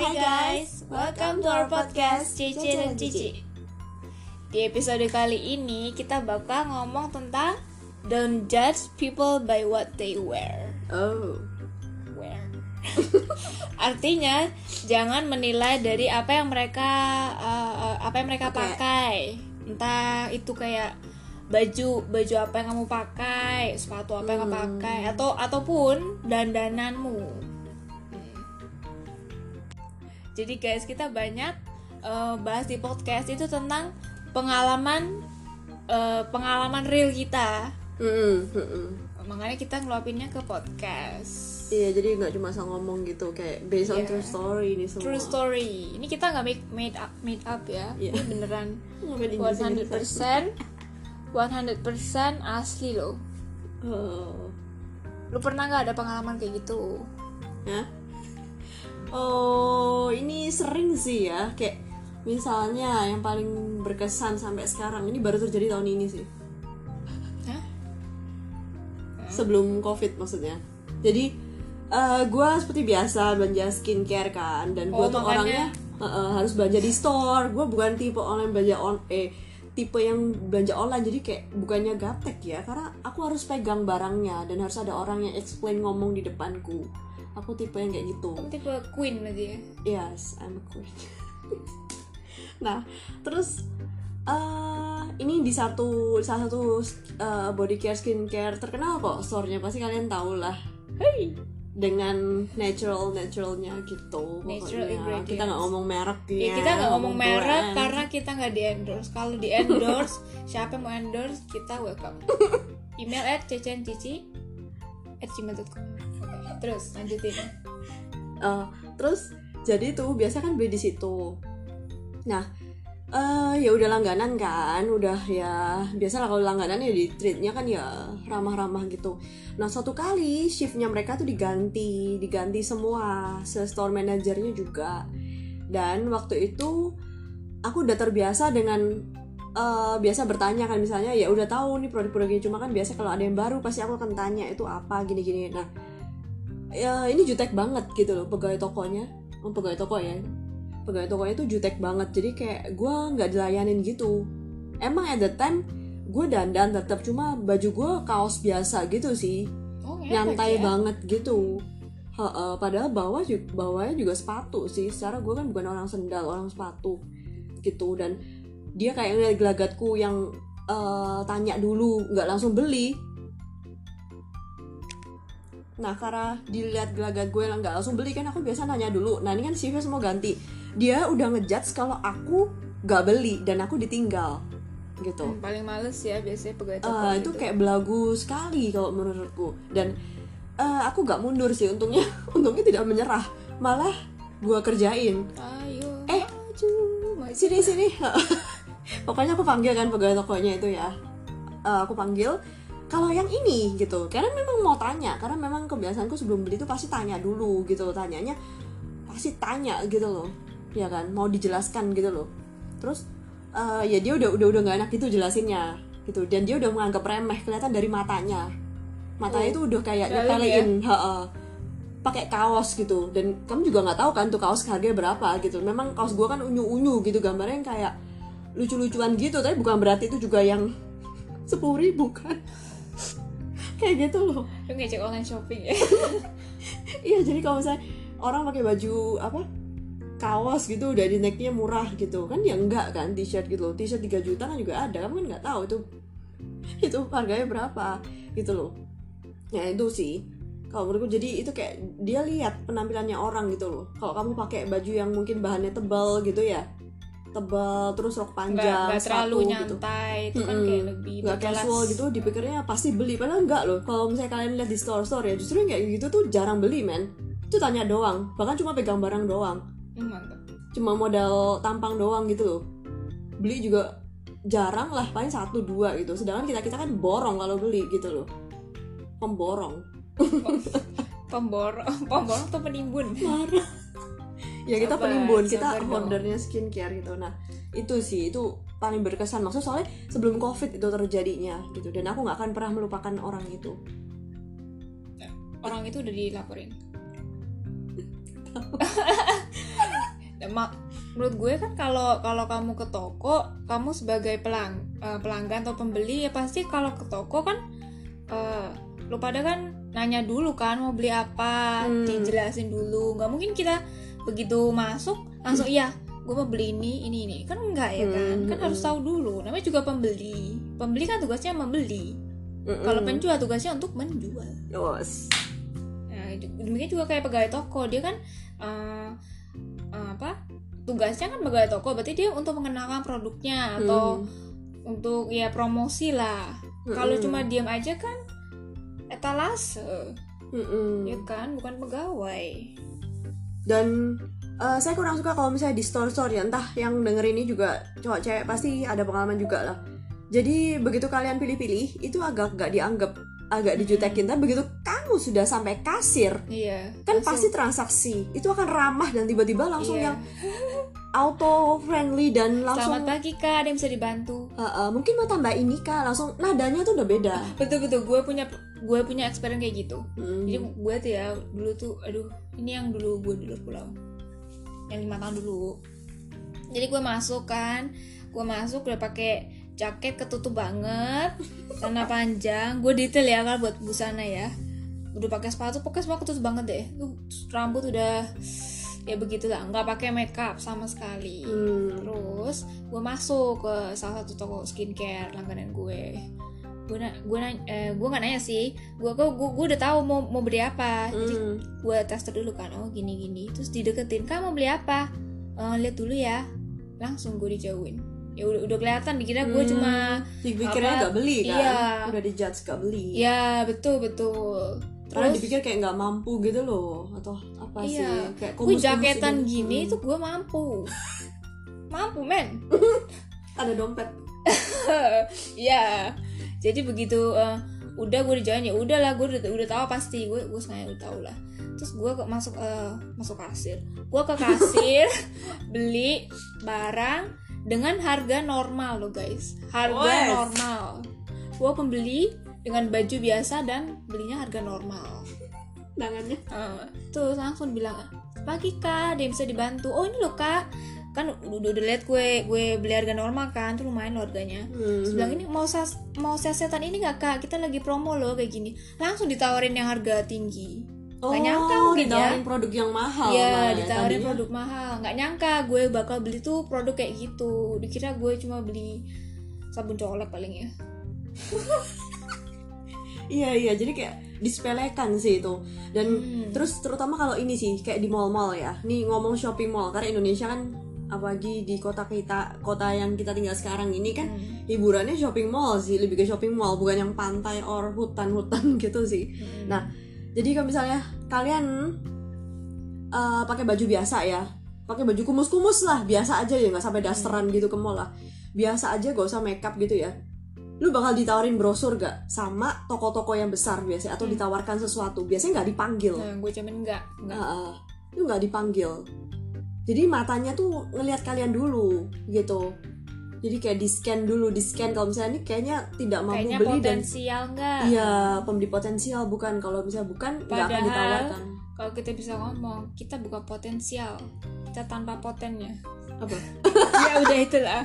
Hai guys, welcome to our podcast Cici dan Cici. Di episode kali ini kita bakal ngomong tentang don't judge people by what they wear. Oh. Wear. Artinya jangan menilai dari apa yang mereka uh, apa yang mereka Pakai. pakai. Entah itu kayak baju baju apa yang kamu pakai, sepatu apa yang kamu pakai atau ataupun dandananmu. Jadi guys kita banyak eh, bahas di podcast itu tentang pengalaman eh, pengalaman real kita. Mm-mm, mm-mm. Makanya kita ngeluapinnya ke podcast. Iya, jadi nggak cuma asal ngomong gitu, kayak based on Iya. true story ini semua. True story. Ini kita nggak make made up made up ya. Iya. Ini beneran Ngapain Inggris-Inggrisan? 100% 100% asli loh. Oh. Lu pernah nggak ada pengalaman kayak gitu? Hah? Oh, ini sering sih ya, kayak misalnya yang paling berkesan sampai sekarang ini baru terjadi tahun ini sih. Hah? Sebelum covid maksudnya. Jadi gue seperti biasa belanja skincare kan, dan gue Oh, tuh orangnya uh, uh, harus belanja di store. Gue bukan tipe online belanja on eh tipe yang belanja online jadi kayak bukannya gaptek ya karena aku harus pegang barangnya dan harus ada orang yang explain ngomong di depanku aku tipe yang kayak gitu Kamu tipe queen berarti ya? Yes, I'm a queen. nah, terus eh ini di satu salah satu eh, body care skincare terkenal kok store-nya pasti kalian tahu lah. Hey. Dengan natural naturalnya gitu. Natural pokoknya. ingredients. Kita nggak ngomong merek Ya kita nggak ngomong merek brand. karena kita nggak di endorse. Kalau di endorse, siapa yang mau endorse kita welcome. Email at cecencici at gmail.com. Terus lanjutin. Eh, terus jadi tuh biasa kan beli di situ. Nah, eh ya udah langganan kan, udah ya biasa lah kalau langganan ya di treatnya kan ya ramah-ramah gitu. Nah suatu kali shiftnya mereka tuh diganti, diganti semua, se store manajernya juga. Dan waktu itu aku udah terbiasa dengan eh, biasa bertanya kan misalnya ya udah tahu nih produk-produknya cuma kan biasa kalau ada yang baru pasti aku akan tanya itu apa gini-gini. Nah ya ini jutek banget gitu loh pegawai tokonya. Oh, pegawai toko ya. Pegawai tokonya tuh jutek banget. Jadi kayak gue nggak dilayanin gitu. Emang at the time gue dandan tetap cuma baju gue kaos biasa gitu sih. Oh, nyantai ya. banget gitu. Ha-ha, padahal bawah juga bawahnya juga sepatu sih. Secara gue kan bukan orang sendal orang sepatu gitu. Dan dia kayak ngeliat gelagatku yang eh, tanya dulu nggak langsung beli nah karena dilihat gelagat gue yang nggak langsung beli kan aku biasa nanya dulu nah ini kan shiftnya semua ganti dia udah ngejudge kalau aku nggak beli dan aku ditinggal gitu Hmm, paling males ya biasanya pegawai toko Eh, itu gitu. kayak belagu sekali kalau menurutku dan eh, aku gak mundur sih untungnya untungnya tidak menyerah malah gua kerjain Ayo. Eh. maju, sini sini pokoknya aku panggil kan pegawai tokonya itu ya Eh, aku panggil kalau yang ini gitu. Karena memang mau tanya karena memang kebiasaanku sebelum beli itu pasti tanya dulu gitu. Loh tanyanya pasti tanya gitu loh. Ya kan? Mau dijelaskan gitu loh. Terus eh, ya dia udah udah udah nggak enak gitu jelasinnya gitu. Dan dia udah menganggap remeh kelihatan dari matanya. Matanya Oh, itu udah kayak nyepelein heeh. pakai kaos gitu. Dan kamu juga nggak tahu kan tuh kaos harganya berapa gitu. Memang kaos gua kan unyu unyu gitu. Gambarnya yang kayak lucu-lucuan gitu. Tapi bukan berarti itu juga yang sepuluh ribu kan kayak gitu loh. Lu ngecek online shopping ya? iya jadi kalau misalnya orang pakai baju apa kaos gitu udah di necknya murah gitu. Kan ya enggak kan t-shirt gitu loh. T-shirt 3 juta kan juga ada kamu kan nggak tahu itu. Itu harganya berapa gitu loh. Ya itu sih. Kalau menurutku jadi itu kayak dia lihat penampilannya orang gitu loh. Kalau kamu pakai baju yang mungkin bahannya tebal gitu ya tebal terus rok panjang nggak terlalu sepatu gitu. nyantai itu kan Mm-mm. kayak lebih nggak casual gitu dipikirnya pasti beli padahal enggak loh. Kalau misalnya kalian lihat di store store ya justru kayak gitu tuh jarang beli men. Itu tanya doang bahkan cuma pegang barang doang. Hmm, mantap cuma modal tampang doang gitu loh. Beli juga jarang lah paling satu dua gitu. Sedangkan kita kita kan borong kalau beli gitu loh. Pemborong. Pemborong pemborong atau penimbun. Marah ya kita Sabar, penimbun kita sabar dong. ordernya skincare gitu. Nah itu sih itu paling berkesan. Maksud soalnya sebelum covid itu terjadinya gitu dan aku nggak akan pernah melupakan orang itu. Orang itu udah dilaporin. Menurut gue kan kalau kalau kamu ke toko kamu sebagai pelang eh, pelanggan atau pembeli ya pasti kalau ke toko kan eh, lu pada kan nanya dulu kan mau beli apa Hmm. dijelasin dulu. Nggak mungkin kita begitu masuk langsung iya gue mau beli ini ini ini. Kan enggak ya kan? Hmm, kan hmm, harus tahu dulu. Namanya juga pembeli. Pembeli kan tugasnya membeli. Kalau penjual tugasnya untuk menjual. Yos. Nah, demikian juga kayak pegawai toko. Dia kan eh, eh, apa? Tugasnya kan pegawai toko berarti dia untuk mengenalkan produknya atau Hmm. untuk ya promosi lah. Kalau cuma diam aja kan etalase. Mm-mm. ya kan? Bukan pegawai dan eh, saya kurang suka kalau misalnya di store store ya entah yang denger ini juga cowok cewek pasti ada pengalaman juga lah. Jadi begitu kalian pilih-pilih itu agak gak dianggap agak dijutekin. Tapi begitu kamu sudah sampai kasir iya kan langsung- pasti transaksi. Itu akan ramah dan tiba-tiba langsung iya. yang auto friendly dan langsung selamat pagi kak. Ada yang bisa dibantu? "Eh, eh, mungkin mau tambah ini kak. Langsung nadanya tuh udah beda. Betul betul. Gue punya gue punya experience kayak gitu. Mm. jadi gue tuh ya dulu tuh aduh ini yang dulu gue di luar pulau. Yang lima tahun dulu. Jadi gue masuk kan gue masuk udah pakai jaket ketutup banget celana panjang. Gue detail ya kalau buat busana ya. Udah pakai sepatu pokoknya semua ketutup banget deh. Rambut udah ya begitulah. Nggak pakai makeup sama sekali. Hmm. terus gue masuk ke salah satu toko skincare langganan gue gue na gue nanya, eh, gue nggak nanya sih gue gue gue udah tahu mau mau beli apa jadi Hmm. gue tester dulu kan oh gini gini terus dideketin kamu mau beli apa "Eh, lihat dulu ya langsung gue dijauhin ya udah udah kelihatan dikira gue Hmm. cuma dipikirnya apa- gak beli kan Iya. udah dijudge gak beli ya betul betul Terus terus dipikir kayak nggak mampu gitu loh atau apa sih Iya. kayak gue jaketan gitu. gini Hmm. tuh gue mampu mampu men ada dompet Iya. Jadi begitu eh, udah gue dijawabin ya udahlah gue udah udah tahu pasti gue gue sengaja udah tahu lah. Terus gue ke, masuk eh, masuk kasir. Gue ke kasir beli barang dengan harga normal loh guys. Harga Wes. normal. Gue pembeli dengan baju biasa dan belinya harga normal. tangannya Eh, terus langsung bilang pagi kak yang bisa dibantu oh ini loh kak kan udah udah lihat gue gue beli harga normal kan tuh lumayan loh harganya. Hmm. Terus bilang ini mau sas mau sasetan ini nggak kak? Kita lagi promo loh kayak gini. Langsung ditawarin yang harga tinggi. Oh, Nggak nyangka mungkin ya. ditawarin produk yang mahal Iya ya ditawarin tadinya. produk mahal. Nggak nyangka gue bakal beli tuh produk kayak gitu. Dikira gue cuma beli sabun colek paling ya. Iya iya. Jadi kayak disepelekan sih itu. Dan Hmm. terus terutama kalau ini sih kayak di mall-mall ya. Nih ngomong shopping mall karena Indonesia kan apalagi di kota kita kota yang kita tinggal sekarang ini kan Hmm. hiburannya shopping mall sih lebih ke shopping mall bukan yang pantai or hutan-hutan gitu sih Hmm. Nah, jadi kalau misalnya kalian eh, pakai baju biasa ya, pakai baju kumus-kumus lah, biasa aja ya, nggak sampai dasteran gitu ke mall lah. Biasa aja, gak usah makeup gitu ya. Lu bakal ditawarin brosur gak sama toko-toko yang besar biasanya atau Hmm. ditawarkan sesuatu. Biasanya nggak dipanggil. nah, gue cuman enggak enggak Heeh. Lu nggak dipanggil. Jadi matanya tuh ngelihat kalian dulu gitu. Jadi kayak di scan dulu, di scan kalau misalnya ini kayaknya tidak mampu kayaknya beli dan potensial enggak Iya, pembeli potensial. Bukan kalau misalnya bukan nggak akan ditawarkan. kalau kita bisa ngomong kita bukan potensial. Kita tanpa potennya. Apa? ya udah itulah.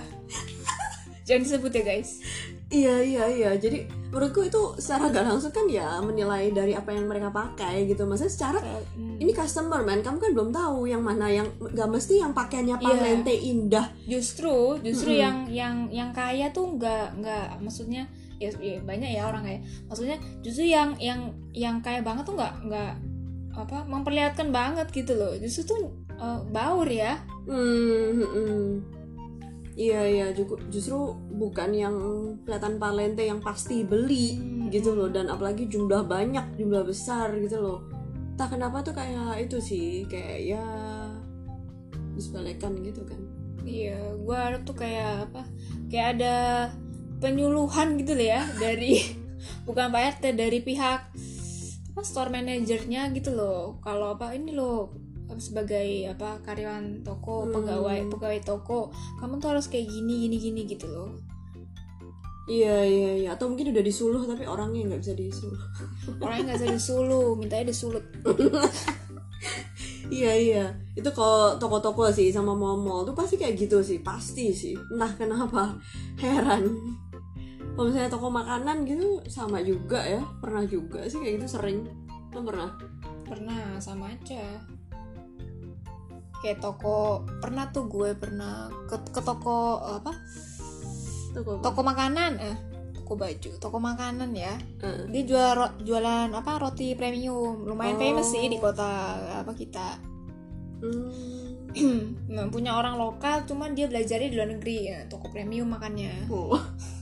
Jangan disebut ya guys Iya iya iya. Jadi menurutku itu secara gak langsung kan ya menilai dari apa yang mereka pakai gitu. Maksudnya secara Hmm. ini customer man, kamu kan belum tahu yang mana yang gak mesti yang pakaiannya Iya. Palente indah. justru justru Mm-mm. yang yang yang kaya tuh nggak nggak maksudnya ya, ya banyak ya orang kaya maksudnya justru yang yang yang kaya banget tuh nggak nggak apa memperlihatkan banget gitu loh justru tuh eh, baur ya Hmm, hmm, hmm. Iya iya justru bukan yang kelihatan Palente yang pasti beli Hmm. gitu loh dan apalagi jumlah banyak jumlah besar gitu loh. Tak kenapa tuh kayak itu sih kayak ya disepelekan gitu kan. iya gua harap tuh kayak apa kayak ada penyuluhan gitu loh ya dari bukan Pak RT dari pihak apa store manajernya gitu loh kalau apa ini loh sebagai apa karyawan toko Hmm. pegawai pegawai toko kamu tuh harus kayak gini gini gini gitu loh. Iya iya iya. Atau mungkin udah disuluh tapi orangnya nggak bisa disuluh. orangnya nggak bisa disuluh mintanya disulut. Iya iya. Itu kalau toko-toko sih sama mall-mall tuh pasti kayak gitu sih. Pasti sih. Entah kenapa. Heran. Kalau misalnya toko makanan gitu sama juga ya. Pernah juga sih kayak gitu sering. Lo pernah? Pernah sama aja kayak toko pernah tuh gue pernah ke, ke toko apa? Toko toko makanan eh toko baju toko makanan ya. Eh, dia jual ro- jualan apa roti premium. Lumayan Oh. famous sih di kota apa kita. Hmm. Nah, punya orang lokal cuman dia belajarnya di luar negeri ya toko premium makannya. Oh.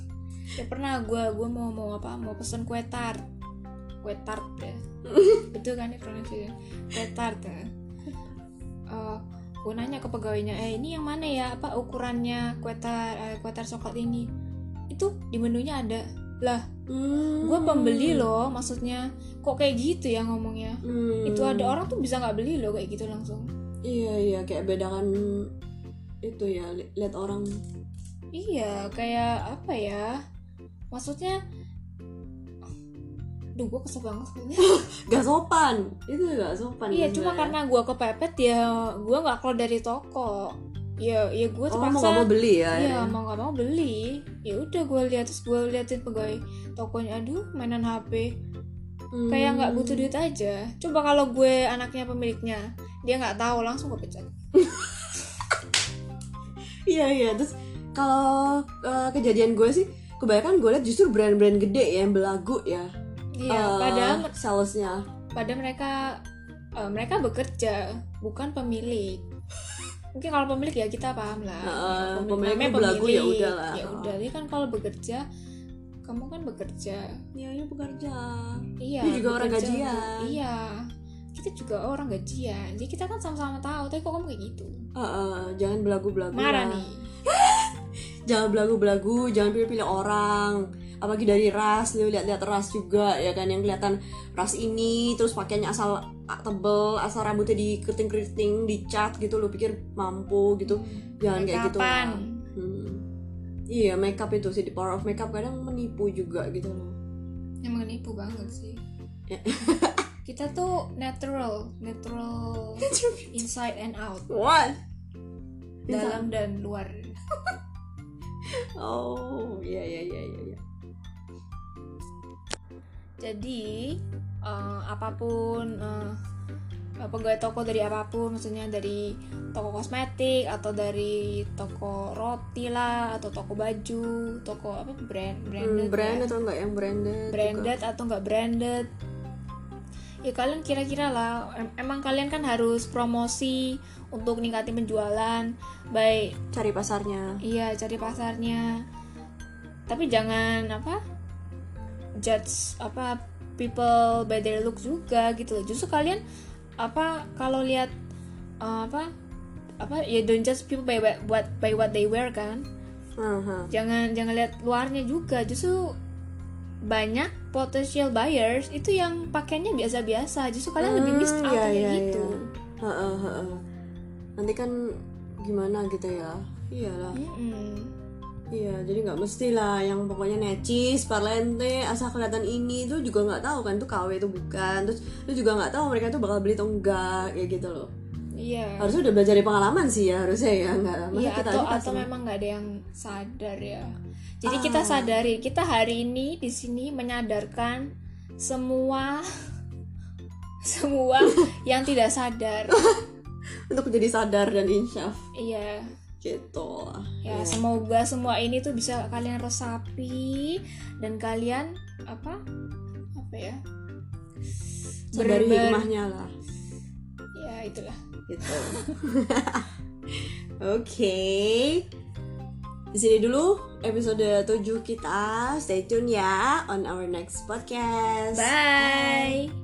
ya pernah gue gue mau mau apa mau pesen kue tart. Kue tart ya. Itu kan ya pronunciation? Kue tart ya Eh, gue nanya ke pegawainya eh ini yang mana ya? Apa ukurannya kue tart eh, kue tart coklat ini? Itu di menunya ada. Lah Hmm. gue pembeli loh maksudnya. Kok kayak gitu ya ngomongnya? Hmm. itu ada orang tuh bisa nggak beli loh kayak gitu langsung. Iya iya kayak bedakan itu ya li- lihat orang. Iya kayak apa ya? Maksudnya Duh, gue kesel banget sebenarnya. gak sopan itu gak sopan Iya, cuma karena gue kepepet ya, gue nggak keluar dari toko. Ya, ya gue oh mau terpaksa. gak mau beli ya Iya, akhirnya? mau nggak mau beli. Ya udah gue lihat terus gue liatin pegawai tokonya, aduh mainan HP, Hmm. kayak nggak butuh duit aja. Coba kalau gue anaknya pemiliknya, dia nggak tahu langsung gue pecat. Iya iya terus kalau eh, kejadian gue sih kebanyakan gue liat justru brand-brand gede ya yang belagu ya. Iya, eh, padahal salesnya. pada mereka eh, mereka bekerja bukan pemilik mungkin kalau pemilik ya kita paham lah Heeh, Ya, pemilik namanya tuh belagu, ya udah lah. ya udah kan kalau bekerja kamu kan bekerja Ya ini bekerja. iya Dia juga orang bekerja gajian. untuk- iya kita juga orang gajian jadi kita kan sama-sama tahu tapi kok kamu kayak gitu Heeh, jangan belagu-belagu. marah lah. nih Jangan belagu-belagu, jangan pilih-pilih orang. Apalagi dari ras, lu lihat-lihat ras juga ya kan yang kelihatan ras ini terus pakainya asal ah, tebel, asal rambutnya dikeriting-keriting, dicat gitu lu pikir mampu gitu. Jangan kayak gitu lah. Hmm. Iya, makeup itu sih, the power of makeup kadang menipu juga gitu loh. yang menipu banget sih Ya. kita tuh natural natural inside and out What? dalam dan luar Oh, iya iya iya iya. Jadi eh, apa pun eh, pegawai toko dari apa pun maksudnya dari toko kosmetik atau dari toko roti lah atau toko baju toko apa brand branded Hmm, brand ya. atau enggak yang branded? branded atau enggak branded ya kalian kira-kira lah em- emang kalian kan harus promosi untuk ningkatin penjualan baik juga? Cari pasarnya. Iya, cari pasarnya. Tapi jangan apa? Judge apa people by their look juga gitu loh. Justru kalian apa kalau lihat uh, apa apa ya don't judge people by what by what they wear kan. Aha. Jangan jangan lihat luarnya juga. Justru banyak potential buyers itu yang pakainya biasa-biasa. Justru kalian lebih miss out iya, kayak iya, gitu. iya. Heeh, heeh. Nanti kan gimana gitu ya? Iyalah. Mm-mm. Iya, jadi nggak mesti lah yang pokoknya necis, parlente, asal kelihatan ini tuh juga nggak tahu kan tuh KW itu bukan. Terus lu juga nggak tahu mereka tuh bakal beli atau enggak kayak gitu loh. Iya. Harusnya udah belajar dari pengalaman sih ya harusnya ya nggak. Iya kita atau atau memang nggak ada yang sadar ya. Jadi kita Ah. sadari kita hari ini di sini menyadarkan semua semua yang tidak sadar. untuk menjadi sadar dan insyaf Iya. Gitu. Ya Iya. semoga semua ini tuh bisa kalian resapi dan kalian apa apa ya? Ber- hikmahnya lah Ya itulah. gitu. Oke. Di sini dulu episode 7 kita. Stay tune ya on our next podcast. Bye.